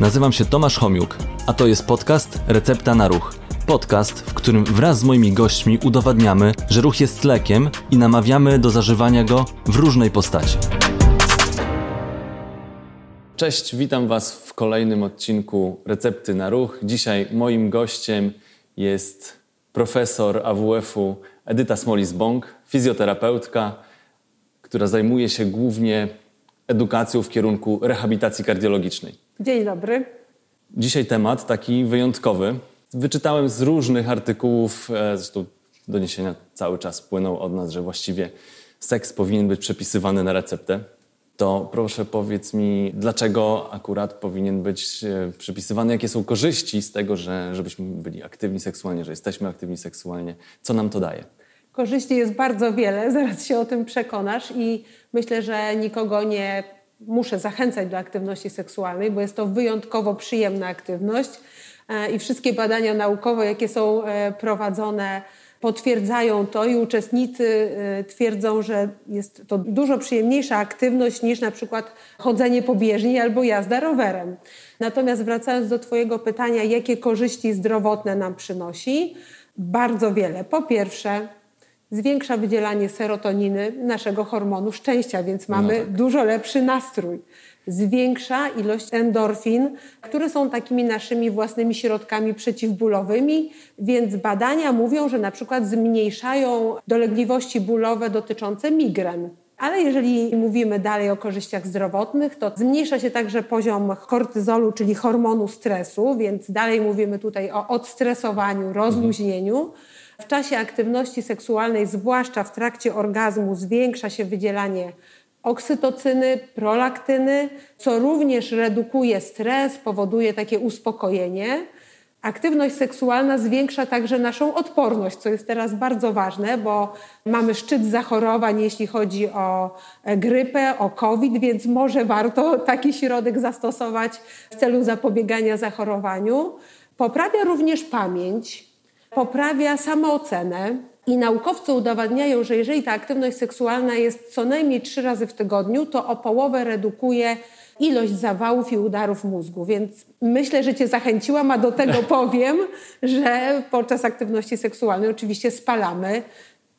Nazywam się Tomasz Homiuk, a to jest podcast Recepta na Ruch. Podcast, w którym wraz z moimi gośćmi udowadniamy, że ruch jest lekiem i namawiamy do zażywania go w różnej postaci. Cześć, witam Was w kolejnym odcinku Recepty na Ruch. Dzisiaj moim gościem jest profesor AWF-u Edyta Smolis-Bąk, fizjoterapeutka, która zajmuje się głównie edukacją w kierunku rehabilitacji kardiologicznej. Dzień dobry. Dzisiaj temat taki wyjątkowy. Wyczytałem z różnych artykułów, e, zresztą doniesienia cały czas płyną od nas, że właściwie seks powinien być przepisywany na receptę. To proszę powiedz mi, dlaczego akurat powinien być e, przypisywany? Jakie są korzyści z tego, że, żebyśmy byli aktywni seksualnie, że jesteśmy aktywni seksualnie? Co nam to daje? Korzyści jest bardzo wiele, zaraz się o tym przekonasz i myślę, że nikogo nie muszę zachęcać do aktywności seksualnej, bo jest to wyjątkowo przyjemna aktywność e, i wszystkie badania naukowe, jakie są e, prowadzone, potwierdzają to i uczestnicy e, twierdzą, że jest to dużo przyjemniejsza aktywność niż na przykład chodzenie po bieżni albo jazda rowerem. Natomiast wracając do Twojego pytania, jakie korzyści zdrowotne nam przynosi? Bardzo wiele. Po pierwsze, zwiększa wydzielanie serotoniny, naszego hormonu szczęścia, więc mamy no tak. dużo lepszy nastrój. Zwiększa ilość endorfin, które są takimi naszymi własnymi środkami przeciwbólowymi, więc badania mówią, że na przykład zmniejszają dolegliwości bólowe dotyczące migren. Ale jeżeli mówimy dalej o korzyściach zdrowotnych, to zmniejsza się także poziom kortyzolu, czyli hormonu stresu, więc dalej mówimy tutaj o odstresowaniu, rozluźnieniu. Mhm. W czasie aktywności seksualnej, zwłaszcza w trakcie orgazmu, zwiększa się wydzielanie oksytocyny, prolaktyny, co również redukuje stres, powoduje takie uspokojenie. Aktywność seksualna zwiększa także naszą odporność, co jest teraz bardzo ważne, bo mamy szczyt zachorowań, jeśli chodzi o grypę, o COVID, więc może warto taki środek zastosować w celu zapobiegania zachorowaniu. Poprawia również pamięć, poprawia samoocenę. I naukowcy udowadniają, że jeżeli ta aktywność seksualna jest co najmniej trzy razy w tygodniu, to o połowę redukuje ilość zawałów i udarów mózgu. Więc myślę, że Cię zachęciłam, a do tego powiem, że podczas aktywności seksualnej oczywiście spalamy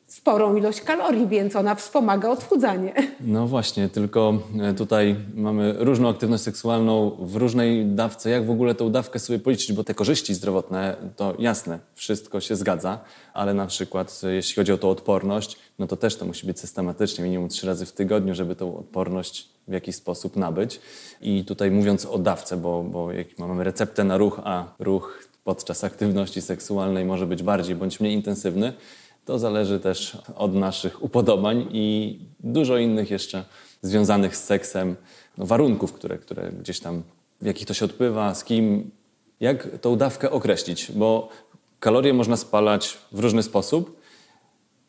sporą ilość kalorii, więc ona wspomaga odchudzanie. No właśnie, tylko e, tutaj mamy różną aktywność seksualną w różnej dawce. Jak w ogóle tą dawkę sobie policzyć? Bo te korzyści zdrowotne, to jasne, wszystko się zgadza, ale na przykład e, jeśli chodzi o tą odporność, no to też to musi być systematycznie, minimum trzy razy w tygodniu, żeby tą odporność w jakiś sposób nabyć. I tutaj mówiąc o dawce, bo, bo jak mamy receptę na ruch, a ruch podczas aktywności seksualnej może być bardziej bądź mniej intensywny, to zależy też od naszych upodobań i dużo innych jeszcze związanych z seksem no, warunków, które, które gdzieś tam, w jakich to się odbywa, z kim, jak tą dawkę określić, bo kalorie można spalać w różny sposób.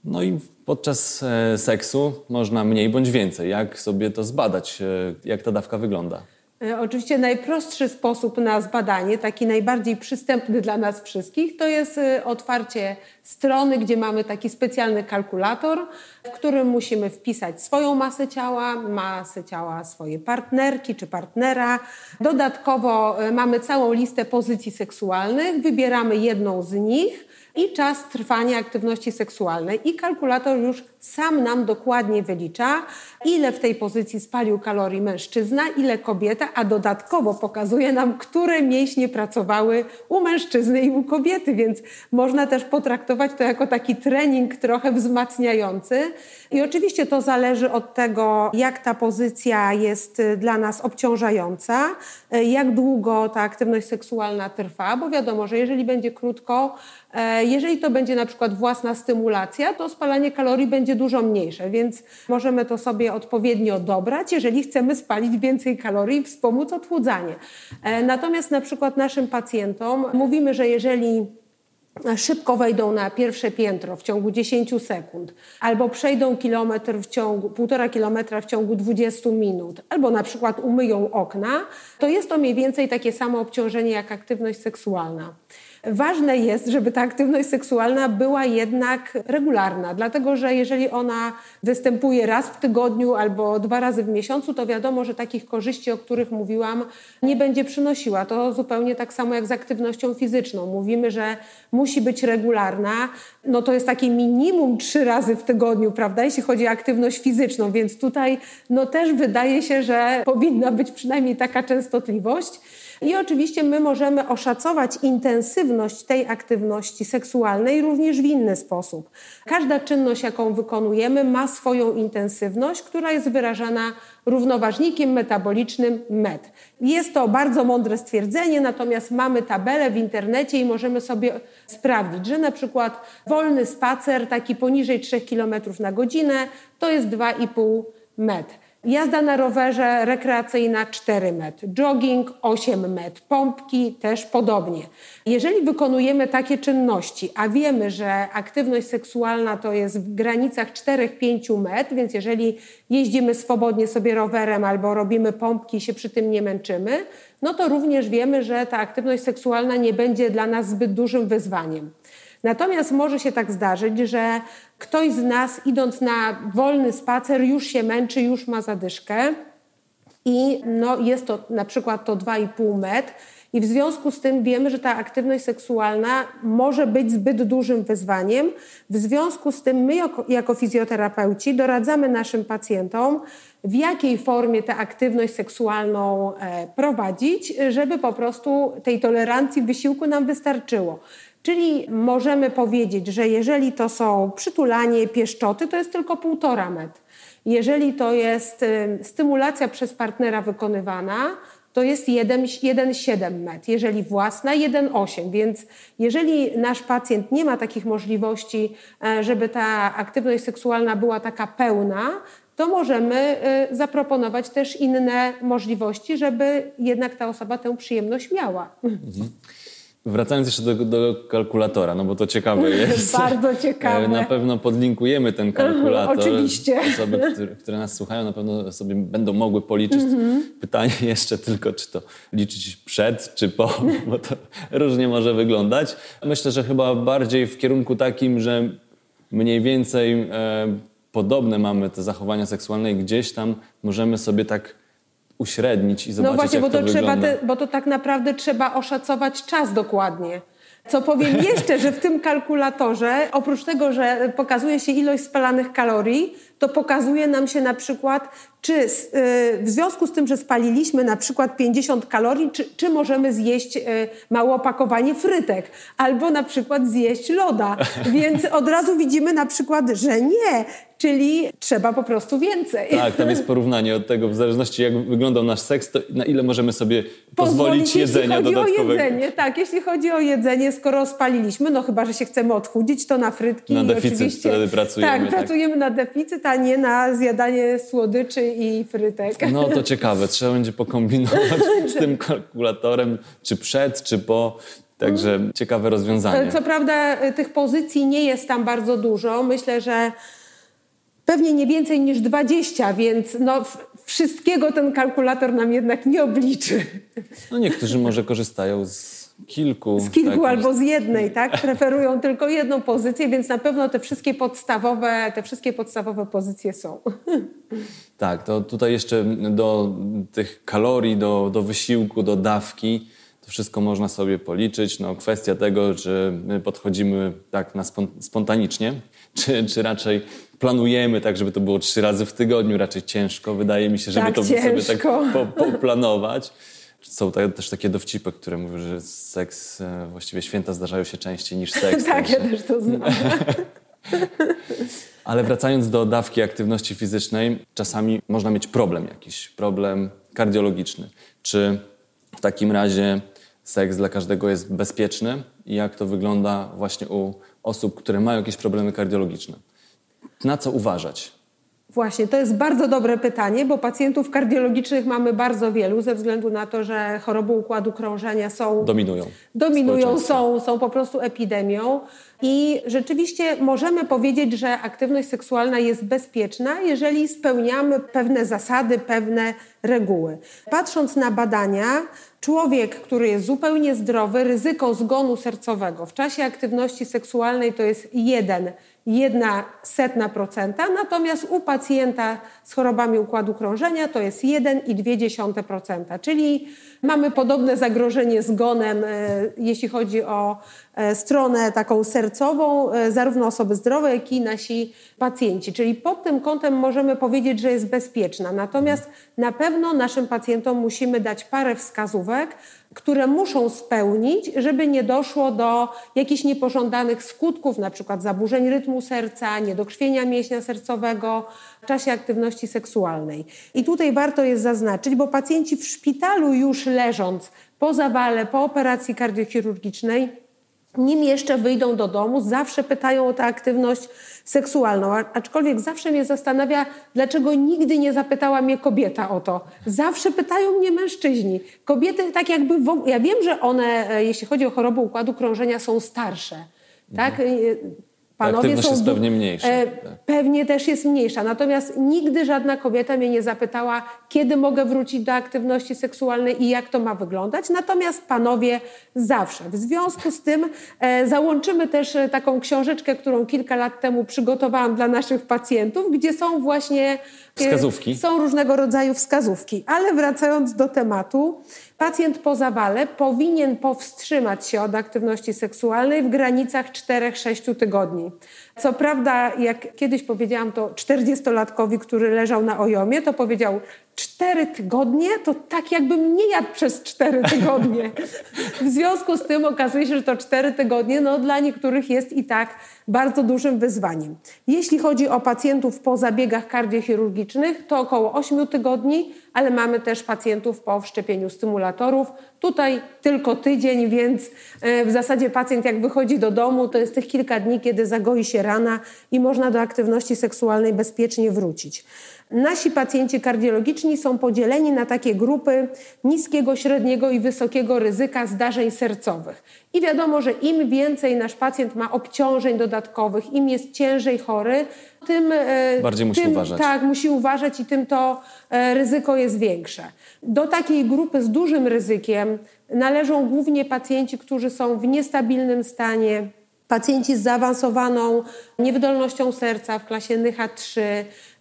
No i podczas e, seksu można mniej bądź więcej. Jak sobie to zbadać, e, jak ta dawka wygląda? E, oczywiście najprostszy sposób na zbadanie, taki najbardziej przystępny dla nas wszystkich, to jest e, otwarcie strony, gdzie mamy taki specjalny kalkulator, w którym musimy wpisać swoją masę ciała, masę ciała swojej partnerki czy partnera. Dodatkowo e, mamy całą listę pozycji seksualnych, wybieramy jedną z nich i czas trwania aktywności seksualnej. I kalkulator już sam nam dokładnie wylicza, ile w tej pozycji spalił kalorii mężczyzna, ile kobieta, a dodatkowo pokazuje nam, które mięśnie pracowały u mężczyzny i u kobiety, więc można też potraktować to jako taki trening trochę wzmacniający. I oczywiście to zależy od tego, jak ta pozycja jest dla nas obciążająca, jak długo ta aktywność seksualna trwa, bo wiadomo, że jeżeli będzie krótko, jeżeli to będzie na przykład własna stymulacja, to spalanie kalorii będzie dużo mniejsze, więc możemy to sobie odpowiednio dobrać, jeżeli chcemy spalić więcej kalorii i wspomóc odchudzanie. E, natomiast na przykład naszym pacjentom mówimy, że jeżeli szybko wejdą na pierwsze piętro w ciągu 10 sekund, albo przejdą kilometr w ciągu, półtora kilometra w ciągu 20 minut, albo na przykład umyją okna, to jest to mniej więcej takie samo obciążenie jak aktywność seksualna. Ważne jest, żeby ta aktywność seksualna była jednak regularna, dlatego że jeżeli ona występuje raz w tygodniu albo dwa razy w miesiącu, to wiadomo, że takich korzyści, o których mówiłam, nie będzie przynosiła. To zupełnie tak samo jak z aktywnością fizyczną. Mówimy, że musi być regularna, no to jest takie minimum trzy razy w tygodniu, prawda, jeśli chodzi o aktywność fizyczną, więc tutaj no też wydaje się, że powinna być przynajmniej taka częstotliwość. I oczywiście my możemy oszacować intensywność tej aktywności seksualnej również w inny sposób. Każda czynność, jaką wykonujemy, ma swoją intensywność, która jest wyrażana równoważnikiem metabolicznym MET. Jest to bardzo mądre stwierdzenie, natomiast mamy tabelę w internecie i możemy sobie sprawdzić, że na przykład wolny spacer, taki poniżej 3 km na godzinę, to jest 2,5 MET. Jazda na rowerze rekreacyjna 4 metr, jogging 8 metr, pompki też podobnie. Jeżeli wykonujemy takie czynności, a wiemy, że aktywność seksualna to jest w granicach 4-5 metr, więc jeżeli jeździmy swobodnie sobie rowerem albo robimy pompki i się przy tym nie męczymy, no to również wiemy, że ta aktywność seksualna nie będzie dla nas zbyt dużym wyzwaniem. Natomiast może się tak zdarzyć, że ktoś z nas idąc na wolny spacer już się męczy, już ma zadyszkę i no, jest to na przykład to 2,5 metr i w związku z tym wiemy, że ta aktywność seksualna może być zbyt dużym wyzwaniem. W związku z tym my jako, jako fizjoterapeuci doradzamy naszym pacjentom, w jakiej formie tę aktywność seksualną e, prowadzić, żeby po prostu tej tolerancji wysiłku nam wystarczyło. Czyli możemy powiedzieć, że jeżeli to są przytulanie, pieszczoty, to jest tylko półtora metr. Jeżeli to jest stymulacja przez partnera wykonywana, to jest 1,7 metr. Jeżeli własna, 1,8. Więc jeżeli nasz pacjent nie ma takich możliwości, e, żeby ta aktywność seksualna była taka pełna, to możemy e, zaproponować też inne możliwości, żeby jednak ta osoba tę przyjemność miała. Mhm. Wracając jeszcze do, do, kalkulatora, no bo to ciekawe jest. Bardzo ciekawe. Na pewno podlinkujemy ten kalkulator. Oczywiście. Osoby, które, które, nas słuchają, na pewno sobie będą mogły policzyć. Mhm. Pytanie jeszcze tylko, czy to liczyć przed, czy po, bo to różnie może wyglądać. Myślę, że chyba bardziej w kierunku takim, że mniej więcej e, podobne mamy te zachowania seksualne i gdzieś tam możemy sobie tak uśrednić i no zobaczyć, No właśnie, bo to, trzeba te, bo to tak naprawdę trzeba oszacować czas dokładnie. Co powiem jeszcze, że w tym kalkulatorze, oprócz tego, że pokazuje się ilość spalanych kalorii, to pokazuje nam się na przykład, czy y, w związku z tym, że spaliliśmy na przykład 50 kalorii, czy, czy możemy zjeść y, małe opakowanie frytek, albo na przykład zjeść loda. Więc od razu widzimy na przykład, że nie, czyli trzeba po prostu więcej. Tak, tam jest porównanie od tego, w zależności jak wyglądał nasz seks, to na ile możemy sobie pozwolić, pozwolić jedzenia dodatkowego. Jeśli chodzi o jedzenie, tak, jeśli chodzi o jedzenie, skoro spaliliśmy, no chyba, że się chcemy odchudzić, to na frytki. Na deficyt wtedy pracujemy. Tak, tak, pracujemy na deficyt, a nie na zjadanie słodyczy i frytek. No to ciekawe, trzeba będzie pokombinować z tym kalkulatorem, czy przed, czy po. Także ciekawe rozwiązanie. Co prawda tych pozycji nie jest tam bardzo dużo. Myślę, że pewnie nie więcej niż 20, więc no, wszystkiego ten kalkulator nam jednak nie obliczy. No niektórzy może korzystają z kilku. Z kilku tak, albo z jednej, tak? Preferują tylko jedną pozycję, więc na pewno te wszystkie podstawowe, te wszystkie podstawowe pozycje są. Tak, to tutaj jeszcze do tych kalorii, do, do wysiłku, do dawki, to wszystko można sobie policzyć. No, kwestia tego, czy my podchodzimy tak na spontanicznie, czy, czy raczej planujemy tak, żeby to było trzy razy w tygodniu, raczej ciężko. Wydaje mi się, żeby tak, to ciężko. sobie tak poplanować. Są też takie dowcipy, które mówią, że seks, e, właściwie święta zdarzają się częściej niż seks. tak, ja też to znam. Ale wracając do dawki aktywności fizycznej, czasami można mieć problem jakiś, problem kardiologiczny. Czy w takim razie seks dla każdego jest bezpieczny i jak to wygląda właśnie u osób, które mają jakieś problemy kardiologiczne? Na co uważać? Właśnie, to jest bardzo dobre pytanie, bo pacjentów kardiologicznych mamy bardzo wielu ze względu na to, że choroby układu krążenia są. Dominują. Dominują, są, są po prostu epidemią. I rzeczywiście możemy powiedzieć, że aktywność seksualna jest bezpieczna, jeżeli spełniamy pewne zasady, pewne reguły. Patrząc na badania, człowiek, który jest zupełnie zdrowy, ryzyko zgonu sercowego w czasie aktywności seksualnej to jest jeden jedna setna procenta, natomiast u pacjenta z chorobami układu krążenia to jest 1,2%, czyli mamy podobne zagrożenie zgonem, e, jeśli chodzi o e, stronę taką sercową, e, zarówno osoby zdrowe, jak i nasi pacjenci. Czyli pod tym kątem możemy powiedzieć, że jest bezpieczna. Natomiast na pewno naszym pacjentom musimy dać parę wskazówek, które muszą spełnić, żeby nie doszło do jakichś niepożądanych skutków, na przykład zaburzeń rytmu serca, niedokrwienia mięśnia sercowego w czasie aktywności seksualnej. I tutaj warto jest zaznaczyć, bo pacjenci w szpitalu już leżąc po zawale, po operacji kardiochirurgicznej, nim jeszcze wyjdą do domu, zawsze pytają o tę aktywność seksualną. Aczkolwiek zawsze mnie zastanawia, dlaczego nigdy nie zapytała mnie kobieta o to. Zawsze pytają mnie mężczyźni. Kobiety tak jakby... W... Ja wiem, że one, e, jeśli chodzi o chorobę układu krążenia, są starsze. Tak? Mhm. Panowie są jest pewnie mniejsza. E, tak. pewnie też jest mniejsza. Natomiast nigdy żadna kobieta mnie nie zapytała, kiedy mogę wrócić do aktywności seksualnej i jak to ma wyglądać. Natomiast panowie zawsze. W związku z tym e, załączymy też e, taką książeczkę, którą kilka lat temu przygotowałam dla naszych pacjentów, gdzie są właśnie Wskazówki. Są różnego rodzaju wskazówki. Ale wracając do tematu, pacjent po zawale powinien powstrzymać się od aktywności seksualnej w granicach 4-6 tygodni. Co prawda, jak kiedyś powiedziałam to 40-latkowi, który leżał na ojomie, to powiedział cztery tygodnie, to tak jakbym nie jadł przez cztery tygodnie. W związku z tym okazuje się, że to cztery tygodnie no, dla niektórych jest i tak bardzo dużym wyzwaniem. Jeśli chodzi o pacjentów po zabiegach kardiochirurgicznych, to około 8 tygodni, ale mamy też pacjentów po wszczepieniu stymulatorów. Tutaj tylko tydzień, więc e, w zasadzie pacjent jak wychodzi do domu, to jest tych kilka dni, kiedy zagoi się rana i można do aktywności seksualnej bezpiecznie wrócić. Nasi pacjenci kardiologiczni są podzieleni na takie grupy niskiego, średniego i wysokiego ryzyka zdarzeń sercowych. I wiadomo, że im więcej nasz pacjent ma obciążeń dodatkowych, im jest ciężej chory, tym e, bardziej musi tym, uważać. Tak, musi uważać i tym to e, ryzyko jest większe. Do takiej grupy z dużym ryzykiem należą głównie pacjenci, którzy są w niestabilnym stanie, pacjenci z zaawansowaną niewydolnością serca w klasie NH3,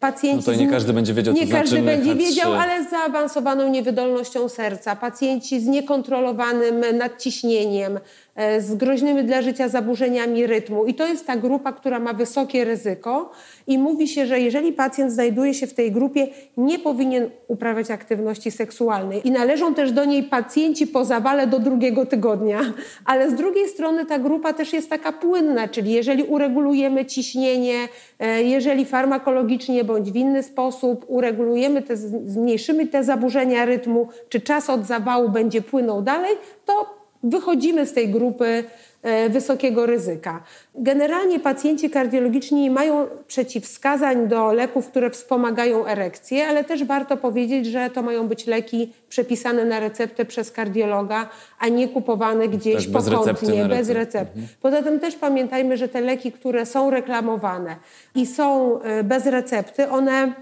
Pacjenci no to nie każdy będzie wiedział, Nie każdy znaczy będzie wiedział, ale z zaawansowaną niewydolnością serca, pacjenci z niekontrolowanym nadciśnieniem, e, z groźnymi dla życia zaburzeniami rytmu. I to jest ta grupa, która ma wysokie ryzyko i mówi się, że jeżeli pacjent znajduje się w tej grupie, nie powinien uprawiać aktywności seksualnej. I należą też do niej pacjenci po zawale do drugiego tygodnia. Ale z drugiej strony ta grupa też jest taka płynna, czyli jeżeli uregulujemy ciśnienie, e, jeżeli farmakologicznie bądź w inny sposób uregulujemy, te, zmniejszymy te zaburzenia rytmu, czy czas od zawału będzie płynął dalej, to wychodzimy z tej grupy wysokiego ryzyka. Generalnie pacjenci kardiologiczni nie mają przeciwwskazań do leków, które wspomagają erekcję, ale też warto powiedzieć, że to mają być leki przepisane na receptę przez kardiologa, a nie kupowane gdzieś tak, pokątnie, bez, bez recepty. Mhm. Poza tym też pamiętajmy, że te leki, które są reklamowane i są e, bez recepty, one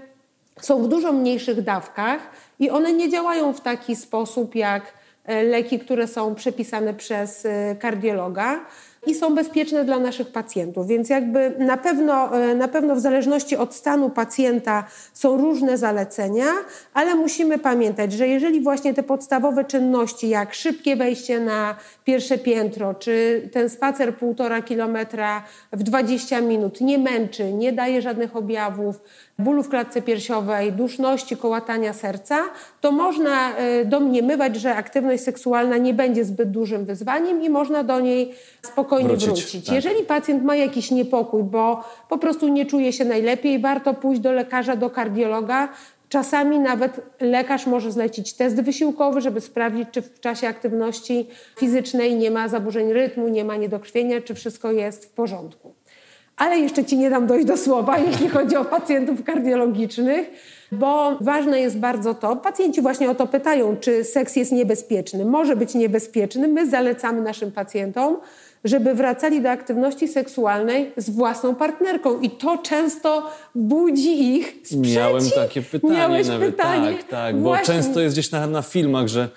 są w dużo mniejszych dawkach i one nie działają w taki sposób jak E, leki, które są przepisane przez e, kardiologa i są bezpieczne dla naszych pacjentów. Więc jakby na pewno, e, na pewno w zależności od stanu pacjenta są różne zalecenia, ale musimy pamiętać, że jeżeli właśnie te podstawowe czynności, jak szybkie wejście na pierwsze piętro, czy ten spacer półtora kilometra w 20 minut nie męczy, nie daje żadnych objawów, bólu w klatce piersiowej, duszności, kołatania serca, to można e, domniemywać, że aktywność seksualna nie będzie zbyt dużym wyzwaniem i można do niej spokojnie wrócić. wrócić. Tak. Jeżeli pacjent ma jakiś niepokój, bo po prostu nie czuje się najlepiej, warto pójść do lekarza, do kardiologa. Czasami nawet lekarz może zlecić test wysiłkowy, żeby sprawdzić, czy w czasie aktywności fizycznej nie ma zaburzeń rytmu, nie ma niedokrwienia, czy wszystko jest w porządku. Ale jeszcze ci nie dam dojść do słowa, jeśli chodzi o pacjentów kardiologicznych, bo ważne jest bardzo to, pacjenci właśnie o to pytają, czy seks jest niebezpieczny. Może być niebezpieczny. My zalecamy naszym pacjentom, żeby wracali do aktywności seksualnej z własną partnerką. I to często budzi ich sprzeciw. Miałem takie pytanie Miałeś nawet. pytanie. Tak, tak, bo Właśnie. często jest gdzieś na, na filmach, że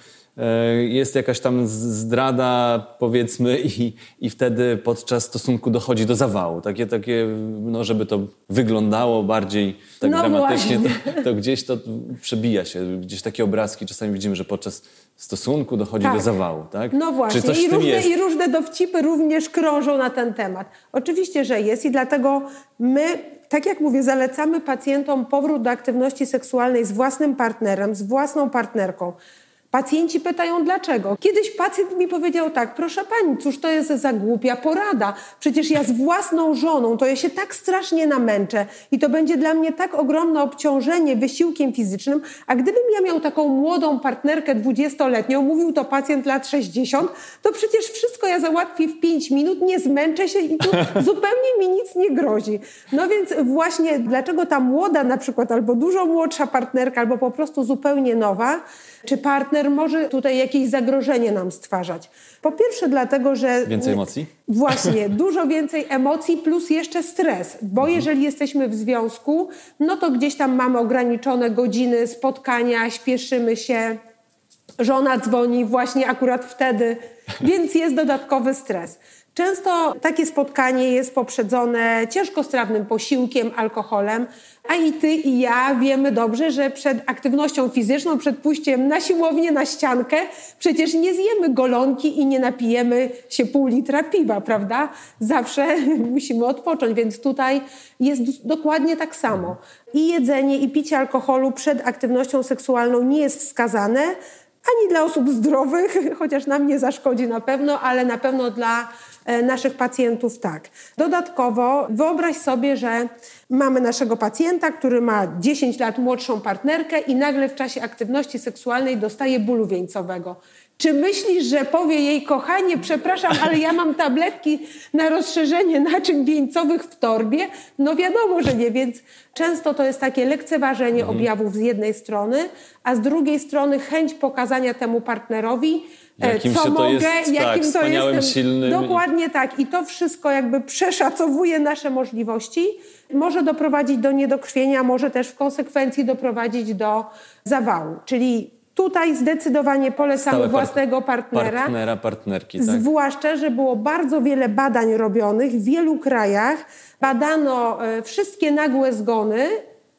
jest jakaś tam zdrada, powiedzmy, i, i wtedy podczas stosunku dochodzi do zawału. Takie, takie, no, żeby to wyglądało bardziej tak No dramatycznie, to, to gdzieś to przebija się. Gdzieś takie obrazki czasami widzimy, że podczas stosunku dochodzi Tak. do zawału, tak? No właśnie, I, różne, i różne dowcipy również krążą na ten temat. Oczywiście, że jest i dlatego my, tak jak mówię, zalecamy pacjentom powrót do aktywności seksualnej z własnym partnerem, z własną partnerką. Pacjenci pytają dlaczego. Kiedyś pacjent mi powiedział tak, proszę pani, cóż to jest za głupia porada? Przecież ja z własną żoną, to ja się tak strasznie namęczę i to będzie dla mnie tak ogromne obciążenie wysiłkiem fizycznym, a gdybym ja miał taką młodą partnerkę dwudziestoletnią, mówił to pacjent lat 60, to przecież wszystko ja załatwię w 5 minut, nie zmęczę się i tu zupełnie mi nic nie grozi. No więc właśnie dlaczego ta młoda na przykład, albo dużo młodsza partnerka, albo po prostu zupełnie nowa, czy partner może tutaj jakieś zagrożenie nam stwarzać? Po pierwsze dlatego, że... Więcej emocji? Właśnie, dużo więcej emocji plus jeszcze stres, bo jeżeli jesteśmy w związku, no to gdzieś tam mamy ograniczone godziny spotkania, śpieszymy się, żona dzwoni właśnie akurat wtedy, więc jest dodatkowy stres. Często takie spotkanie jest poprzedzone ciężkostrawnym posiłkiem, alkoholem, a i ty i ja wiemy dobrze, że przed aktywnością fizyczną, przed pójściem na siłownię, na ściankę, przecież nie zjemy golonki i nie napijemy się pół litra piwa, prawda? Zawsze musimy odpocząć, więc tutaj jest dokładnie tak samo. I jedzenie, i picie alkoholu przed aktywnością seksualną nie jest wskazane, ani dla osób zdrowych, chociaż nam nie zaszkodzi na pewno, ale na pewno dla naszych pacjentów tak. Dodatkowo wyobraź sobie, że mamy naszego pacjenta, który ma 10 lat młodszą partnerkę i nagle w czasie aktywności seksualnej dostaje bólu wieńcowego. Czy myślisz, że powie jej, kochanie, przepraszam, ale ja mam tabletki na rozszerzenie naczyń wieńcowych w torbie? No wiadomo, że nie, więc często to jest takie lekceważenie objawów z jednej strony, a z drugiej strony chęć pokazania temu partnerowi, e, Jakim co to mogę, jest, tak, jakim to wspaniałym, jestem. silnym. Dokładnie tak. I to wszystko jakby przeszacowuje nasze możliwości. Może doprowadzić do niedokrwienia, może też w konsekwencji doprowadzić do zawału. Czyli tutaj zdecydowanie polecamy Stałe par- własnego partnera. Partnera, partnerki, tak? Zwłaszcza, że było bardzo wiele badań robionych w wielu krajach. Badano e, wszystkie nagłe zgony,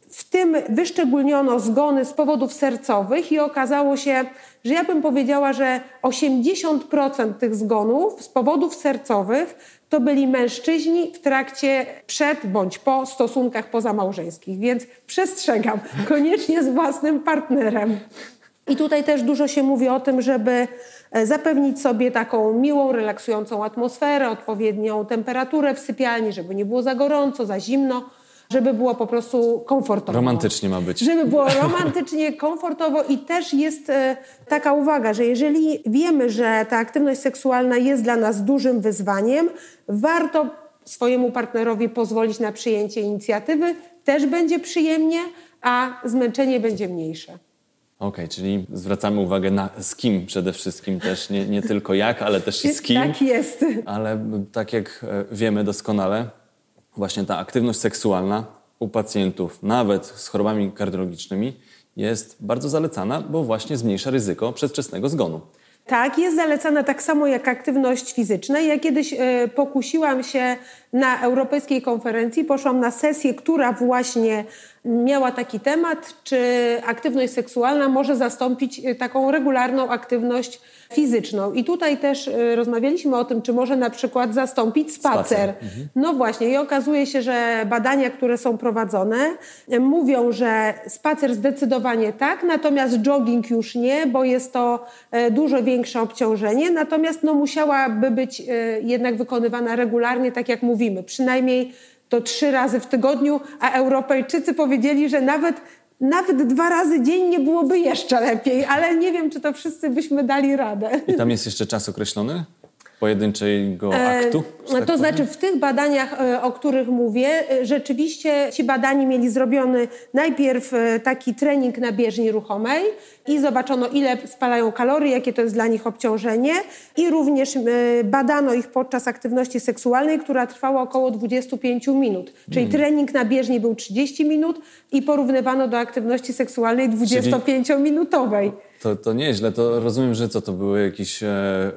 w tym wyszczególniono zgony z powodów sercowych i okazało się, że ja bym powiedziała, że 80% tych zgonów z powodów sercowych to byli mężczyźni w trakcie przed bądź po stosunkach pozamałżeńskich. Więc przestrzegam, koniecznie z własnym partnerem. I tutaj też dużo się mówi o tym, żeby e, zapewnić sobie taką miłą, relaksującą atmosferę, odpowiednią temperaturę w sypialni, żeby nie było za gorąco, za zimno, żeby było po prostu komfortowo. Romantycznie ma być. Żeby było romantycznie, komfortowo i też jest e, taka uwaga, że jeżeli wiemy, że ta aktywność seksualna jest dla nas dużym wyzwaniem, warto swojemu partnerowi pozwolić na przyjęcie inicjatywy, też będzie przyjemnie, a zmęczenie będzie mniejsze. Okej, czyli zwracamy uwagę na z kim przede wszystkim też, nie, nie tylko jak, ale też i z kim. Tak jest. Ale tak jak e, wiemy doskonale, właśnie ta aktywność seksualna u pacjentów, nawet z chorobami kardiologicznymi, jest bardzo zalecana, bo właśnie zmniejsza ryzyko przedwczesnego zgonu. Tak, jest zalecana tak samo jak aktywność fizyczna. Ja kiedyś e, pokusiłam się na europejskiej konferencji, poszłam na sesję, która właśnie miała taki temat, czy aktywność seksualna może zastąpić e, taką regularną aktywność fizyczną. I tutaj też e, rozmawialiśmy o tym, czy może na przykład zastąpić spacer. Spacer. No właśnie i okazuje się, że badania, które są prowadzone e, mówią, że spacer zdecydowanie tak, natomiast jogging już nie, bo jest to dużo większe obciążenie, natomiast no, musiałaby być jednak wykonywana regularnie, tak jak mówimy, przynajmniej to trzy razy w tygodniu, a Europejczycy powiedzieli, że nawet nawet dwa razy dziennie byłoby jeszcze lepiej, ale nie wiem, czy to wszyscy byśmy dali radę. I tam jest jeszcze czas określony? Pojedynczego aktu? E, tak to znaczy w tych badaniach, e, o których mówię, e, rzeczywiście ci badani mieli zrobiony najpierw taki trening na bieżni ruchomej i zobaczono ile spalają kalorii, jakie to jest dla nich obciążenie i również badano ich podczas aktywności seksualnej, która trwała około 25 minut. Czyli hmm. trening na bieżni był 30 minut i porównywano do aktywności seksualnej 25-minutowej. To, to nieźle. To rozumiem, że co to były jakieś e,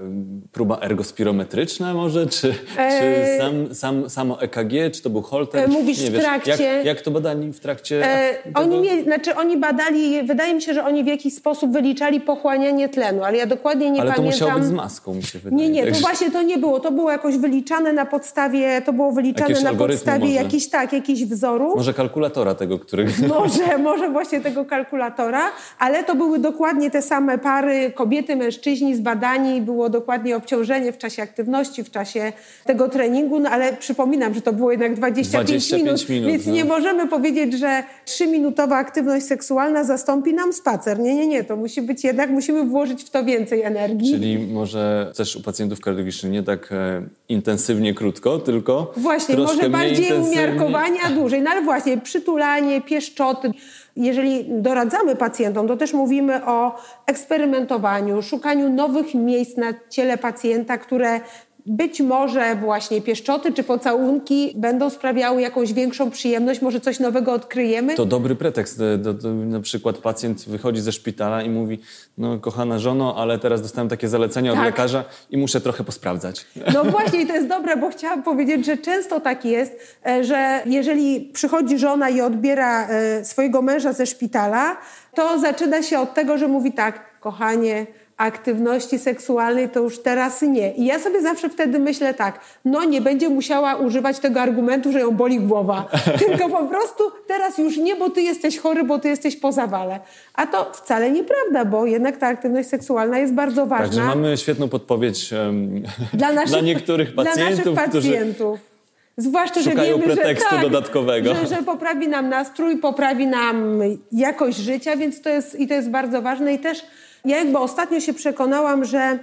próba ergospirometryczna może? Czy, e... czy sam, sam, samo EKG? Czy to był holter? E, mówisz Nie w trakcie. Jak, jak, to badali w trakcie? E, oni, mieli, znaczy oni badali, wydaje mi się, że oni w jakiś sposób wyliczali pochłanianie tlenu, ale ja dokładnie nie ale pamiętam. Ale to musiało być z maską, mi się wydaje. Nie, nie, to właśnie to nie było. To było jakoś wyliczane na podstawie, to było wyliczane na podstawie jakichś, tak, jakichś wzorów. Może kalkulatora tego, którego... Może, może właśnie tego kalkulatora, ale to były dokładnie te same pary, kobiety, mężczyźni zbadani, było dokładnie obciążenie w czasie aktywności, w czasie tego treningu, no ale przypominam, że to było jednak 25, 25 minut, minut, więc no. nie możemy powiedzieć, że trzyminutowa aktywność seksualna zastąpi nam spacer. Nie, nie, nie, to musi być jednak, musimy włożyć w to więcej energii. Czyli może też u pacjentów kardiologicznych nie tak e, intensywnie krótko, tylko Właśnie, może bardziej umiarkowania dłużej, no ale właśnie przytulanie, pieszczoty, jeżeli doradzamy pacjentom, to też mówimy o eksperymentowaniu, szukaniu nowych miejsc na ciele pacjenta, które być może właśnie pieszczoty czy pocałunki będą sprawiały jakąś większą przyjemność, może coś nowego odkryjemy. To dobry pretekst. Do, do, na przykład pacjent wychodzi ze szpitala i mówi, no kochana żono, ale teraz dostałem takie zalecenia tak. od lekarza i muszę trochę posprawdzać. No właśnie i to jest dobre, bo chciałam powiedzieć, że często tak jest, e, że jeżeli przychodzi żona i odbiera e, swojego męża ze szpitala, to zaczyna się od tego, że mówi tak, kochanie, aktywności seksualnej to już teraz nie. I ja sobie zawsze wtedy myślę tak, no nie będzie musiała używać tego argumentu, że ją boli głowa, tylko po prostu teraz już nie, bo ty jesteś chory, bo ty jesteś po zawale. A to wcale nieprawda, bo jednak ta aktywność seksualna jest bardzo ważna. Także mamy świetną podpowiedź um, dla, naszych, dla niektórych pacjentów, dla naszych pacjentów. Którzy... Zwłaszcza, że wiemy, że, tak, dodatkowego. Że, że poprawi nam nastrój, poprawi nam jakość życia, więc to jest, i to jest bardzo ważne. I też ja jakby ostatnio się przekonałam, że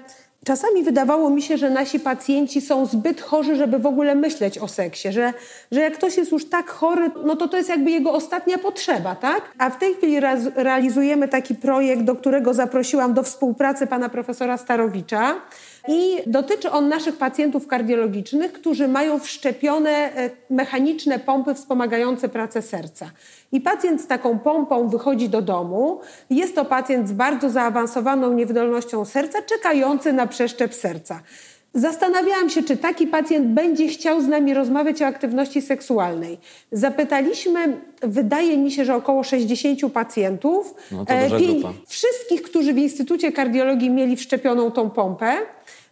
czasami wydawało mi się, że nasi pacjenci są zbyt chorzy, żeby w ogóle myśleć o seksie, że, że jak ktoś jest już tak chory, no to to jest jakby jego ostatnia potrzeba, tak? A w tej chwili realizujemy taki projekt, do którego zaprosiłam do współpracy pana profesora Starowicza, i dotyczy on naszych pacjentów kardiologicznych, którzy mają wszczepione e, mechaniczne pompy wspomagające pracę serca. I pacjent z taką pompą wychodzi do domu. Jest to pacjent z bardzo zaawansowaną niewydolnością serca, czekający na przeszczep serca. Zastanawiałam się, czy taki pacjent będzie chciał z nami rozmawiać o aktywności seksualnej. Zapytaliśmy, wydaje mi się, że około 60 pacjentów. No to duża e, grupa. Wszystkich, którzy w Instytucie Kardiologii mieli wszczepioną tą pompę.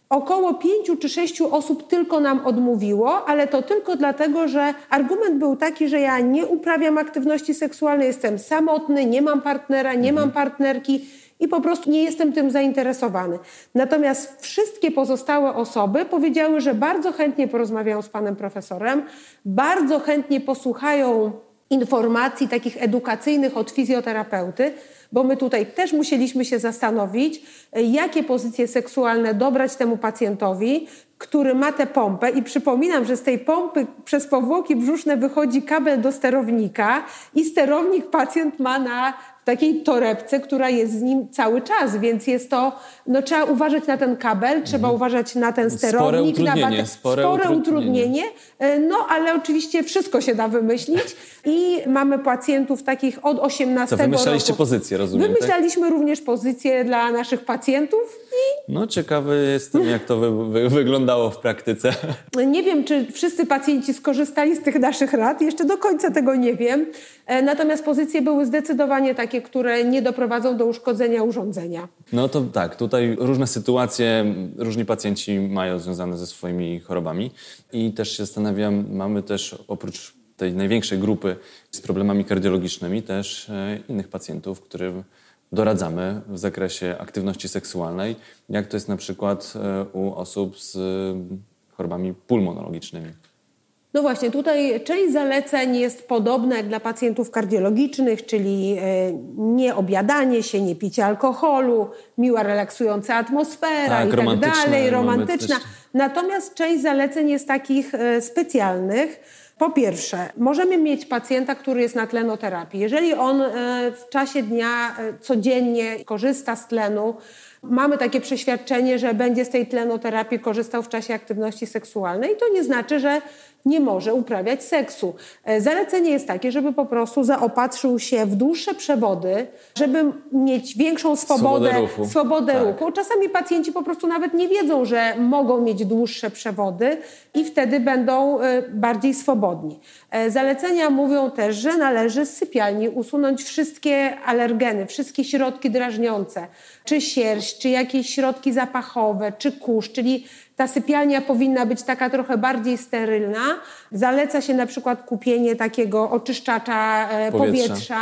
Około pięciu czy sześciu osób tylko nam odmówiło, ale to tylko dlatego, że argument był taki, że ja nie uprawiam aktywności seksualnej, jestem samotny, nie mam partnera, nie mam mhm. partnerki i po prostu nie jestem tym zainteresowany. Natomiast wszystkie pozostałe osoby powiedziały, że bardzo chętnie porozmawiają z panem profesorem, bardzo chętnie posłuchają informacji takich edukacyjnych od fizjoterapeuty, bo my tutaj też musieliśmy się zastanowić, jakie pozycje seksualne dobrać temu pacjentowi, który ma tę pompę i przypominam, że z tej pompy przez powłoki brzuszne wychodzi kabel do sterownika i sterownik pacjent ma na takiej torebce, która jest z nim cały czas, więc jest to, no trzeba uważać na ten kabel, trzeba mhm. uważać na ten sterownik, spore utrudnienie, na spore, spore utrudnienie. utrudnienie. E, no ale oczywiście wszystko się da wymyślić i mamy pacjentów takich od 18 Co, wymyślaliście roku. pozycję, rozumiem, tak? Wymyślaliśmy tak? również pozycję dla naszych pacjentów i... No ciekawy jestem, jak to wy, wy, wyglądało w praktyce. Nie wiem, czy wszyscy pacjenci skorzystali z tych naszych rad, jeszcze do końca tego nie wiem. E, natomiast pozycje były zdecydowanie takie, które nie doprowadzą do uszkodzenia urządzenia. No to tak, tutaj różne sytuacje, różni pacjenci mają związane ze swoimi chorobami i też się zastanawiam, mamy też oprócz tej największej grupy z problemami kardiologicznymi też e, innych pacjentów, którym doradzamy w zakresie aktywności seksualnej, jak to jest na przykład e, u osób z chorobami pulmonologicznymi. No właśnie, tutaj część zaleceń jest podobna jak dla pacjentów kardiologicznych, czyli e, nie obiadanie się, nie picie alkoholu, miła, relaksująca atmosfera Tak, i tak dalej, romantyczna. Natomiast część zaleceń jest takich e, specjalnych. Po pierwsze, możemy mieć pacjenta, który jest na tlenoterapii. Jeżeli on e, w czasie dnia codziennie korzysta z tlenu, mamy takie przeświadczenie, że będzie z tej tlenoterapii korzystał w czasie aktywności seksualnej, to nie znaczy, że nie może uprawiać seksu. E, Zalecenie jest takie, żeby po prostu zaopatrzył się w dłuższe przewody, żeby mieć większą swobodę, Swobodę ruchu. swobodę Tak. ruchu. Czasami pacjenci po prostu nawet nie wiedzą, że mogą mieć dłuższe przewody i wtedy będą e, bardziej swobodni. E, Zalecenia mówią też, że należy z sypialni usunąć wszystkie alergeny, wszystkie środki drażniące, czy sierść, czy jakieś środki zapachowe, czy kurz, czyli ta sypialnia powinna być taka trochę bardziej sterylna. Zaleca się na przykład kupienie takiego oczyszczacza e, Powietrza. powietrza.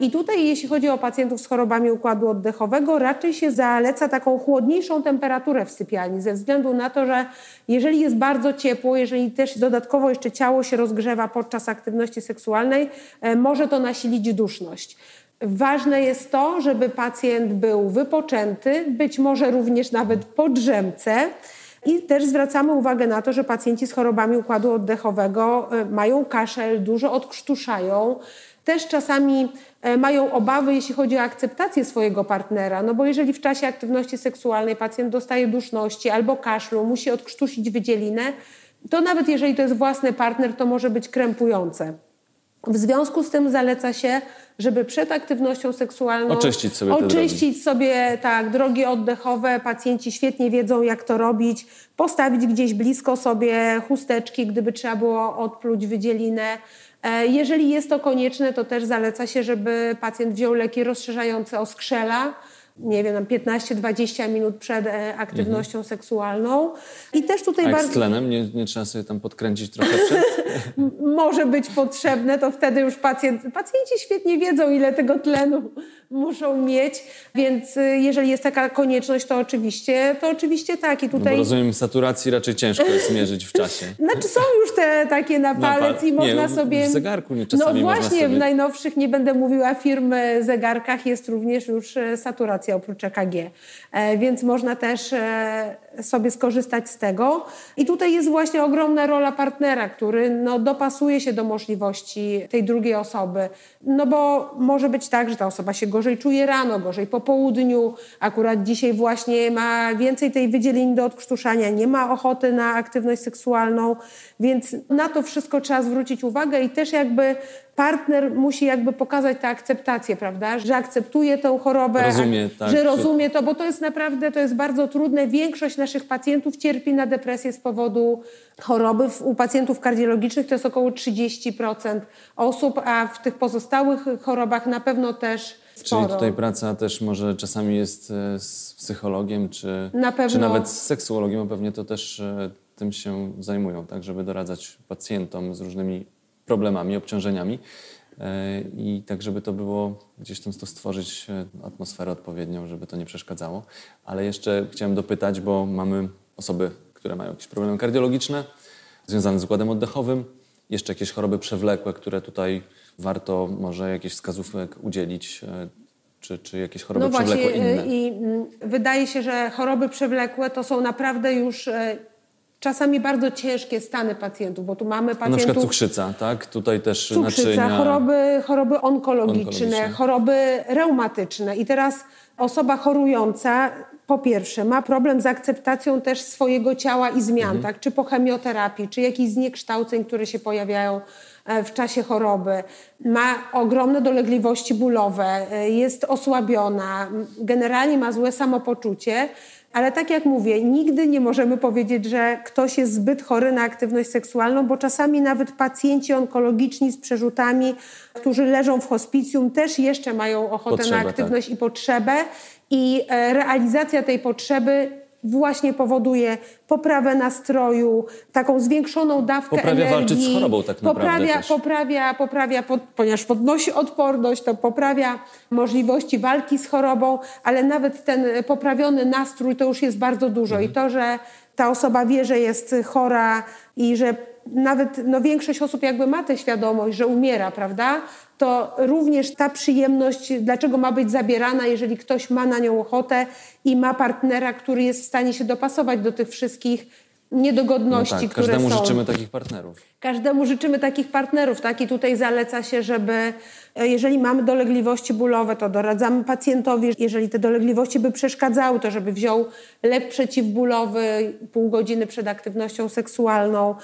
I tutaj, jeśli chodzi o pacjentów z chorobami układu oddechowego, raczej się zaleca taką chłodniejszą temperaturę w sypialni, ze względu na to, że jeżeli jest bardzo ciepło, jeżeli też dodatkowo jeszcze ciało się rozgrzewa podczas aktywności seksualnej, e, może to nasilić duszność. Ważne jest to, żeby pacjent był wypoczęty, być może również nawet po drzemce. I też zwracamy uwagę na to, że pacjenci z chorobami układu oddechowego e, mają kaszel, dużo odkrztuszają. Też czasami e, mają obawy, jeśli chodzi o akceptację swojego partnera, no bo jeżeli w czasie aktywności seksualnej pacjent dostaje duszności albo kaszlu, musi odkrztusić wydzielinę, to nawet jeżeli to jest własny partner, to może być krępujące. W związku z tym zaleca się, żeby przed aktywnością seksualną Oczyścić sobie oczyścić sobie tak, drogi oddechowe. Pacjenci świetnie wiedzą, jak to robić. Postawić gdzieś blisko sobie chusteczki, gdyby trzeba było odpluć wydzielinę. E, Jeżeli jest to konieczne, to też zaleca się, żeby pacjent wziął leki rozszerzające oskrzela, nie wiem, tam 15-20 minut przed e, aktywnością seksualną. I też tutaj A bardzo z tlenem? Nie, nie trzeba sobie tam podkręcić trochę przed? może być potrzebne, to wtedy już pacjent, pacjenci świetnie wiedzą, ile tego tlenu muszą mieć, więc y, jeżeli jest taka konieczność, to oczywiście, to oczywiście tak. I No tutaj rozumiem, saturacji raczej ciężko jest mierzyć w czasie. znaczy są już te takie na palec i nie, można w- sobie... w zegarku nie- No czasami można właśnie, sobie- w najnowszych, nie będę mówiła firmy zegarkach, jest również już e, oprócz EKG. E, Więc można też e, sobie skorzystać z tego. I tutaj jest właśnie ogromna rola partnera, który no, dopasuje się do możliwości tej drugiej osoby. No bo może być tak, że ta osoba się gorzej czuje rano, gorzej po południu. Akurat dzisiaj właśnie ma więcej tej wydzielin do odkrztuszania, nie ma ochoty na aktywność seksualną, więc na to wszystko trzeba zwrócić uwagę i też jakby partner musi jakby pokazać tę akceptację, prawda? Że akceptuje tę chorobę, Rozumie, tak, że rozumie to, bo to jest naprawdę, to jest bardzo trudne. Większość naszych pacjentów cierpi na depresję z powodu choroby. U pacjentów kardiologicznych to jest około 30% osób, a w tych pozostałych chorobach na pewno też sporo. Czyli tutaj praca też może czasami jest e, z psychologiem, czy, Na pewno. czy nawet z seksuologiem, a pewnie to też e, tym się zajmują, tak, żeby doradzać pacjentom z różnymi problemami, obciążeniami e, i tak, żeby to było gdzieś tam to stworzyć e, atmosferę odpowiednią, żeby to nie przeszkadzało. Ale jeszcze chciałem dopytać, bo mamy osoby, które mają jakieś problemy kardiologiczne związane z układem oddechowym, jeszcze jakieś choroby przewlekłe, które tutaj warto może jakichś wskazówek udzielić, e, czy, czy jakieś choroby No właśnie przewlekłe inne. i mm, wydaje się, że choroby przewlekłe to są naprawdę już czasami bardzo ciężkie stany pacjentów, bo tu mamy Na przykład pacjentów cukrzyca, tak? Tutaj też cukrzyca, naczynia. choroby, choroby onkologiczne, Onkologiczne. choroby reumatyczne. I teraz osoba chorująca po pierwsze ma problem z akceptacją też swojego ciała i zmian, tak? czy po chemioterapii, czy jakichś zniekształceń, które się pojawiają e, w czasie choroby. Ma ogromne dolegliwości bólowe, e, jest osłabiona, generalnie ma złe samopoczucie. Ale tak jak mówię, nigdy nie możemy powiedzieć, że ktoś jest zbyt chory na aktywność seksualną, bo czasami nawet pacjenci onkologiczni z przerzutami, którzy leżą w hospicjum, też jeszcze mają ochotę Potrzebę, na aktywność i potrzebę. I e, realizacja tej potrzeby właśnie powoduje poprawę nastroju, taką zwiększoną dawkę Poprawia energii. walczyć z chorobą tak naprawdę poprawia, też. poprawia, poprawia pod, ponieważ podnosi odporność, to poprawia możliwości walki z chorobą, ale nawet ten poprawiony nastrój to już jest bardzo dużo. Mhm. I to, że ta osoba wie, że jest chora i że nawet no, większość osób jakby ma tę świadomość, że umiera, prawda? To również ta przyjemność, dlaczego ma być zabierana, jeżeli ktoś ma na nią ochotę i ma partnera, który jest w stanie się dopasować do tych wszystkich niedogodności, no tak, które każdemu są. życzymy takich partnerów. Każdemu życzymy takich partnerów, tak? I tutaj zaleca się, żeby jeżeli mamy dolegliwości bólowe, to doradzamy pacjentowi, jeżeli te dolegliwości by przeszkadzały, to żeby wziął lek przeciwbólowy pół godziny przed aktywnością seksualną,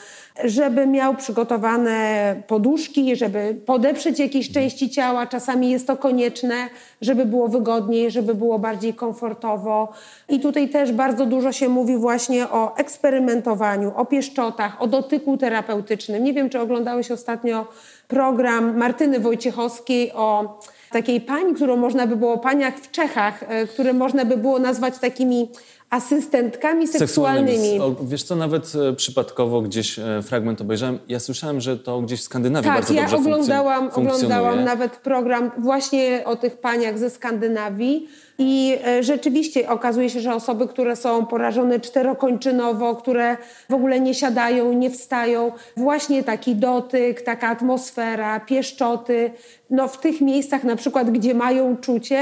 żeby miał przygotowane poduszki, żeby podeprzeć jakieś części ciała. Czasami jest to konieczne, żeby było wygodniej, żeby było bardziej komfortowo. I tutaj też bardzo dużo się mówi właśnie o eksperymentowaniu, o pieszczotach, o dotyku terapeutycznym. Nie wiem, czy oglądałeś ostatnio program Martyny Wojciechowskiej o takiej pani, którą można by było, paniach w Czechach, e, które można by było nazwać takimi asystentkami seksualnymi. O, wiesz co, nawet e, przypadkowo gdzieś e, fragment obejrzałem. Ja słyszałem, że to gdzieś w Skandynawii tak, bardzo ja dobrze oglądałam, funkcjonuje. oglądałam nawet program właśnie o tych paniach ze Skandynawii. I e, rzeczywiście okazuje się, że osoby, które są porażone czterokończynowo, które w ogóle nie siadają, nie wstają, właśnie taki dotyk, taka atmosfera, pieszczoty, no w tych miejscach na przykład, gdzie mają czucie,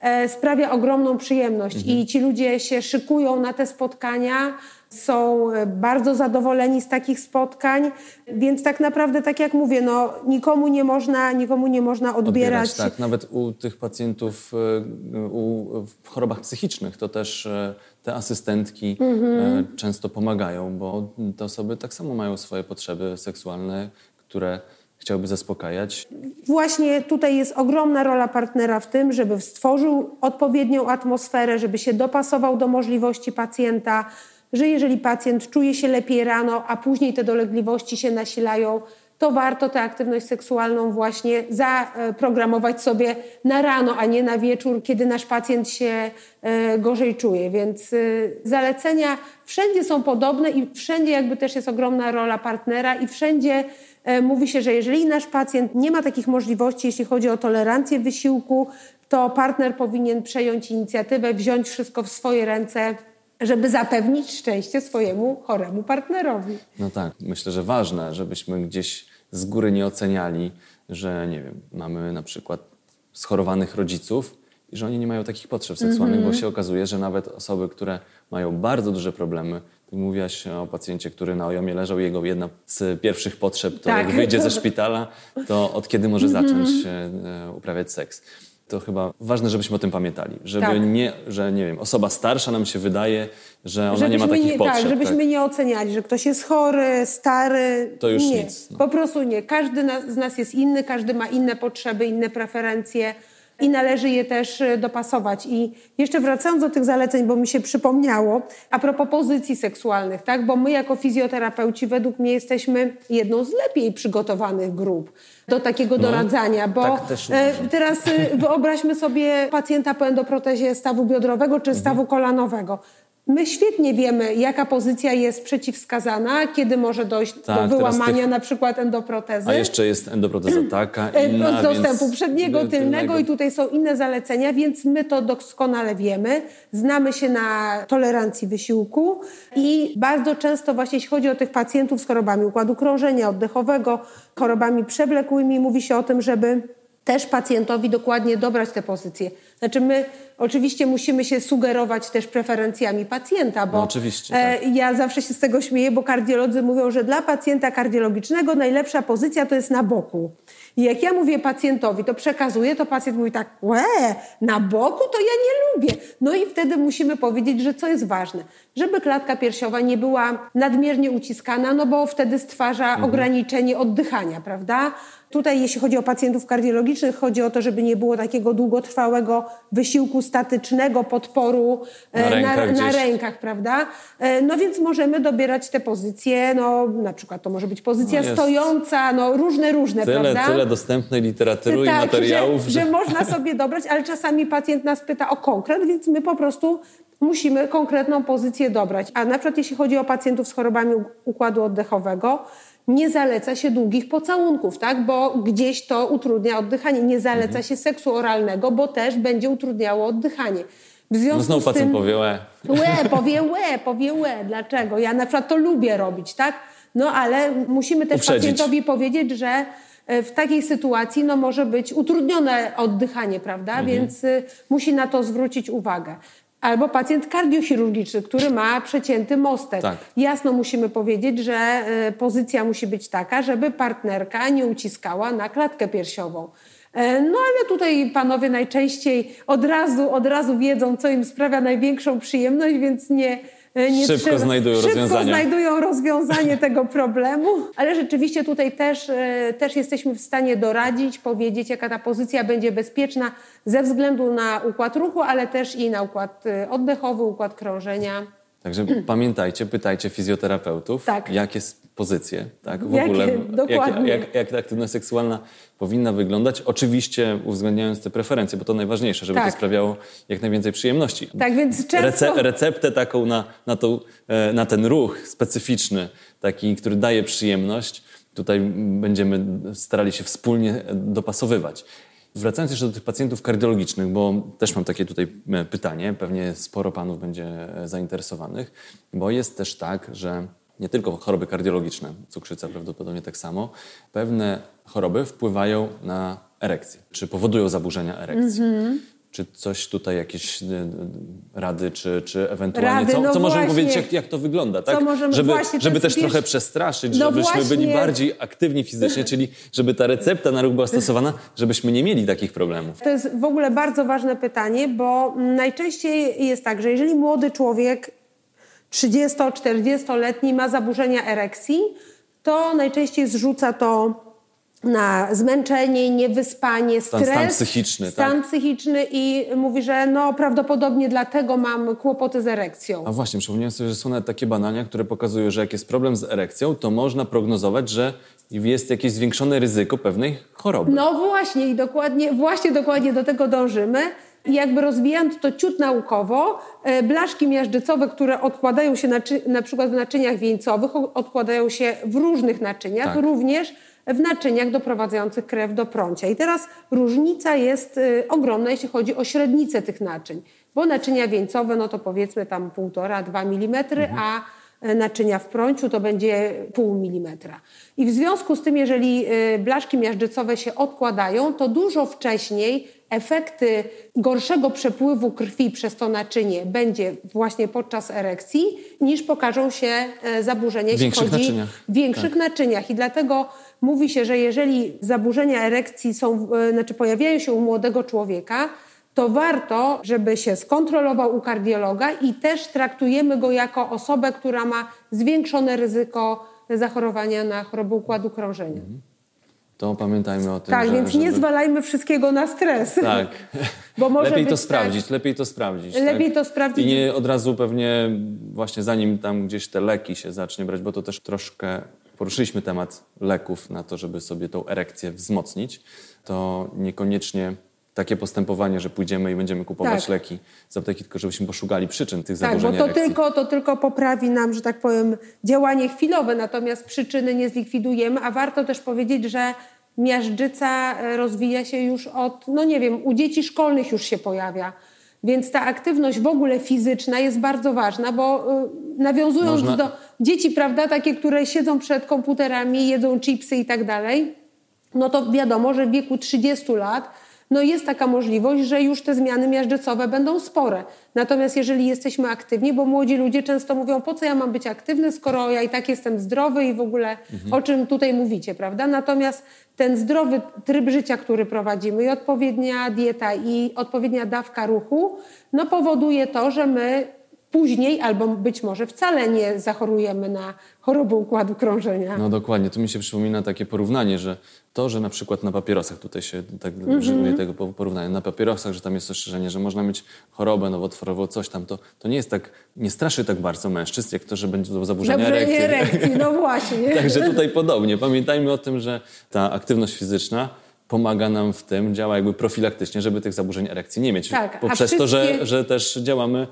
e, sprawia ogromną przyjemność. Mhm. I ci ludzie się szykują na te spotkania, są e, bardzo zadowoleni z takich spotkań, więc tak naprawdę, tak jak mówię, no, nikomu nie można, nikomu nie można odbierać. odbierać. Tak, nawet u tych pacjentów e, u, w chorobach psychicznych to też e, te asystentki Mhm. często pomagają, bo te osoby tak samo mają swoje potrzeby seksualne, które chciałby zaspokajać. Właśnie tutaj jest ogromna rola partnera w tym, żeby stworzył odpowiednią atmosferę, żeby się dopasował do możliwości pacjenta, że jeżeli pacjent czuje się lepiej rano, a później te dolegliwości się nasilają, to warto tę aktywność seksualną właśnie zaprogramować sobie na rano, a nie na wieczór, kiedy nasz pacjent się e, gorzej czuje. Więc e, zalecenia wszędzie są podobne i wszędzie jakby też jest ogromna rola partnera i wszędzie e, mówi się, że jeżeli nasz pacjent nie ma takich możliwości, jeśli chodzi o tolerancję wysiłku, to partner powinien przejąć inicjatywę, wziąć wszystko w swoje ręce, żeby zapewnić szczęście swojemu choremu partnerowi. No tak, myślę, że ważne, żebyśmy gdzieś z góry nie oceniali, że nie wiem, mamy na przykład schorowanych rodziców i że oni nie mają takich potrzeb seksualnych, Mhm. bo się okazuje, że nawet osoby, które mają bardzo duże problemy, ty mówiłaś o pacjencie, który na ojomie leżał, jego jedna z pierwszych potrzeb to Tak. Mhm. jak wyjdzie ze szpitala, to od kiedy może zacząć e, uprawiać seks. To chyba ważne, żebyśmy o tym pamiętali, żeby Tak. nie, że nie wiem, osoba starsza nam się wydaje, że ona nie ma takich nie, potrzeb. Tak, żebyśmy tak? nie oceniali, że ktoś jest chory, stary. To już nie, nic, no. Po prostu nie. Każdy z nas jest inny, każdy ma inne potrzeby, inne preferencje i należy je też e, dopasować. I jeszcze wracając do tych zaleceń, bo mi się przypomniało, a propos pozycji seksualnych, tak? bo my jako fizjoterapeuci według mnie jesteśmy jedną z lepiej przygotowanych grup do takiego doradzania, bo tak e, teraz e, wyobraźmy sobie pacjenta po endoprotezie stawu biodrowego czy stawu kolanowego. My świetnie wiemy, jaka pozycja jest przeciwwskazana, kiedy może dojść Tak, do wyłamania tych- na przykład endoprotezy. A jeszcze jest endoproteza taka, E, inna, z dostępu więc- przedniego, tylnego i tutaj są inne zalecenia, więc my to doskonale wiemy. Znamy się na tolerancji wysiłku i bardzo często właśnie jeśli chodzi o tych pacjentów z chorobami układu krążenia oddechowego, chorobami przewlekłymi, mówi się o tym, żeby też pacjentowi dokładnie dobrać te pozycje. Znaczy my oczywiście musimy się sugerować też preferencjami pacjenta, bo No oczywiście, e, tak. ja zawsze się z tego śmieję, bo kardiolodzy mówią, że dla pacjenta kardiologicznego najlepsza pozycja to jest na boku. I jak ja mówię pacjentowi, to przekazuję, to pacjent mówi tak, łe, na boku to ja nie lubię. No i wtedy musimy powiedzieć, że co jest ważne, żeby klatka piersiowa nie była nadmiernie uciskana, no bo wtedy stwarza ograniczenie oddychania, prawda? Tutaj jeśli chodzi o pacjentów kardiologicznych, chodzi o to, żeby nie było takiego długotrwałego wysiłku statycznego, podporu Na e, rękach na, na rękach, prawda? E, No więc możemy dobierać te pozycje, no na przykład to może być pozycja No stojąca, no różne, różne, Tyle, prawda? tyle dostępnej literatury i tak, materiałów, że, że można sobie dobrać, ale czasami pacjent nas pyta o konkret, więc my po prostu musimy konkretną pozycję dobrać. A na przykład jeśli chodzi o pacjentów z chorobami układu oddechowego, nie zaleca się długich pocałunków, tak? bo gdzieś to utrudnia oddychanie. Nie zaleca Mhm. się seksu oralnego, bo też będzie utrudniało oddychanie. W związku no znowu z pacjent tym... powie, "Łe". Łe, powie łe, powie łe. Dlaczego? Ja na przykład to lubię robić, tak? no ale musimy też Uprzedzić. pacjentowi powiedzieć, że e, w takiej sytuacji no, może być utrudnione oddychanie, prawda? Mhm. Więc y, musi na to zwrócić uwagę. Albo pacjent kardiochirurgiczny, który ma przecięty mostek. Tak. Jasno musimy powiedzieć, że y, pozycja musi być taka, żeby partnerka nie uciskała na klatkę piersiową. E, No ale tutaj panowie najczęściej od razu, od razu wiedzą, co im sprawia największą przyjemność, więc nie, e, nie Szybko trzeba, znajdują szybko rozwiązania. znajdują rozwiązanie tego problemu. Ale rzeczywiście tutaj też, e, też jesteśmy w stanie doradzić, powiedzieć, jaka ta pozycja będzie bezpieczna ze względu na układ ruchu, ale też i na układ e, oddechowy, układ krążenia. Także pamiętajcie, pytajcie fizjoterapeutów, Tak. jakie pozycje, tak, w Jakie- ogóle, jak, dokładnie. jak, jak ta aktywność seksualna powinna wyglądać, oczywiście uwzględniając te preferencje, bo to najważniejsze, żeby Tak. to sprawiało jak najwięcej przyjemności. Tak więc często... Rece, receptę taką na, na, tą, e, na ten ruch specyficzny, taki, który daje przyjemność, tutaj będziemy starali się wspólnie dopasowywać. Wracając jeszcze do tych pacjentów kardiologicznych, bo też mam takie tutaj e, pytanie, pewnie sporo panów będzie e, zainteresowanych, bo jest też tak, że nie tylko choroby kardiologiczne, cukrzyca prawdopodobnie tak samo, pewne choroby wpływają na erekcję, czy powodują zaburzenia erekcji. Czy coś tutaj, jakieś e, e, rady, czy, czy ewentualnie, Rady, co, no co możemy powiedzieć, jak, jak to wygląda, tak? możemy- żeby żeby też wiesz- trochę przestraszyć, No żebyśmy byli właśnie. bardziej aktywni fizycznie, czyli żeby ta recepta na ruch była stosowana, żebyśmy nie mieli takich problemów. To jest w ogóle bardzo ważne pytanie, bo najczęściej jest tak, że jeżeli młody człowiek 30-40-letni ma zaburzenia erekcji, to najczęściej zrzuca to na zmęczenie, niewyspanie, Stan- stres. stan psychiczny, Stan tak. psychiczny i mówi, że no prawdopodobnie dlatego mam kłopoty z erekcją. A właśnie, przypomniałem sobie, że są nawet takie badania, które pokazują, że jak jest problem z erekcją, to można prognozować, że jest jakieś zwiększone ryzyko pewnej choroby. No właśnie i dokładnie, właśnie dokładnie do tego dążymy. I jakby rozwijając to ciut naukowo, e, blaszki miażdżycowe, które odkładają się naczy, na przykład w naczyniach wieńcowych, odkładają się w różnych naczyniach, Tak. również w naczyniach doprowadzających krew do prącia. I teraz różnica jest e, ogromna, jeśli chodzi o średnicę tych naczyń, bo naczynia wieńcowe, no to powiedzmy tam 1,5-2 mm, a e, naczynia w prąciu to będzie pół milimetra. I w związku z tym, jeżeli blaszki miażdżycowe się odkładają, to dużo wcześniej efekty gorszego przepływu krwi przez to naczynie będzie właśnie podczas erekcji, niż pokażą się e, zaburzenia, jeśli większych chodzi naczyniach. w większych naczyniach. I dlatego mówi się, że jeżeli zaburzenia erekcji są, e, znaczy pojawiają się u młodego człowieka, to warto, żeby się skontrolował u kardiologa i też traktujemy go jako osobę, która ma zwiększone ryzyko zachorowania na chorobę układu krążenia. To pamiętajmy o tym, Tak, że, więc nie żeby- zwalajmy wszystkiego na stres. Tak. Bo może lepiej być to tak- sprawdzić, lepiej to sprawdzić. Lepiej tak? to sprawdzić. I nie od razu pewnie właśnie zanim tam gdzieś te leki się zacznie brać, bo to też troszkę poruszyliśmy temat leków na to, żeby sobie tą erekcję wzmocnić, to niekoniecznie takie postępowanie, że pójdziemy i będziemy kupować Tak. leki z apteki, tylko żebyśmy poszukali przyczyn tych Tak, zaburzeń bo to erekcji. tylko, to tylko poprawi nam, że tak powiem, działanie chwilowe, natomiast przyczyny nie zlikwidujemy, a warto też powiedzieć, że miażdżyca e, rozwija się już od, no nie wiem, u dzieci szkolnych już się pojawia. Więc ta aktywność w ogóle fizyczna jest bardzo ważna, bo y, nawiązując Można- do dzieci, prawda, takie, które siedzą przed komputerami, jedzą chipsy i tak dalej, no to wiadomo, że w wieku 30 lat no jest taka możliwość, że już te zmiany miażdżycowe będą spore. Natomiast jeżeli jesteśmy aktywni, bo młodzi ludzie często mówią, po co ja mam być aktywny, skoro ja i tak jestem zdrowy i w ogóle o czym tutaj mówicie, prawda? Natomiast ten zdrowy tryb życia, który prowadzimy i odpowiednia dieta i odpowiednia dawka ruchu, no powoduje to, że my później albo być może wcale nie zachorujemy na chorobę układu krążenia. No dokładnie, tu mi się przypomina takie porównanie, że to, że na przykład na papierosach, tutaj się tak Mhm. użyję tego po- porównania, na papierosach, że tam jest ostrzeżenie, że można mieć chorobę nowotworową, coś tam, to, to nie jest tak, nie straszy tak bardzo mężczyzn, jak to, że będzie to zaburzenia Zaburzenie erekcji. erekcji, no właśnie. Także tutaj podobnie. Pamiętajmy o tym, że ta aktywność fizyczna pomaga nam w tym, działa jakby profilaktycznie, żeby tych zaburzeń erekcji nie mieć. Tak, Poprzez to, że, wszystkie- że też działamy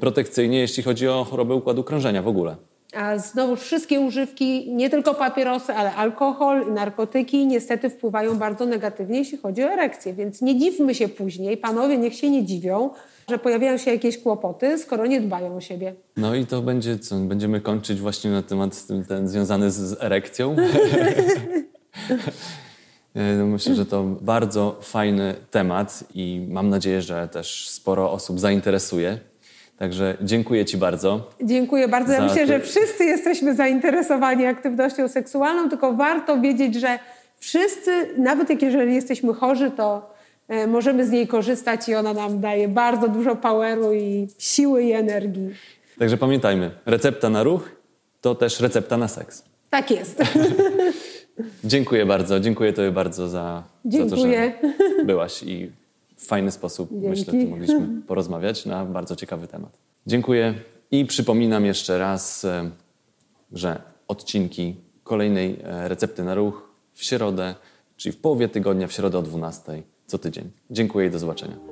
protekcyjnie, jeśli chodzi o chorobę układu krążenia w ogóle. A znowu wszystkie używki, nie tylko papierosy, ale alkohol i narkotyki niestety wpływają bardzo negatywnie, jeśli chodzi o erekcję. Więc nie dziwmy się później, panowie niech się nie dziwią, że pojawiają się jakieś kłopoty, skoro nie dbają o siebie. No i to będzie co? Będziemy kończyć właśnie na temat ten, ten związany z, z erekcją. E, no myślę, że to bardzo fajny temat i mam nadzieję, że też sporo osób zainteresuje. Także dziękuję Ci bardzo. Dziękuję bardzo. Ja myślę, że wszyscy jesteśmy zainteresowani aktywnością seksualną, tylko warto wiedzieć, że wszyscy, nawet jeżeli jesteśmy chorzy, to e, możemy z niej korzystać i ona nam daje bardzo dużo poweru i siły i energii. Także pamiętajmy, recepta na ruch to też recepta na seks. Tak jest. Dziękuję bardzo, dziękuję Tobie bardzo za, za to, że byłaś i w fajny sposób, Dzięki. myślę, tu mogliśmy porozmawiać na bardzo ciekawy temat. Dziękuję i przypominam jeszcze raz, e, że odcinki kolejnej e, recepty na ruch w środę, czyli w połowie tygodnia, w środę o 12 co tydzień. Dziękuję i do zobaczenia.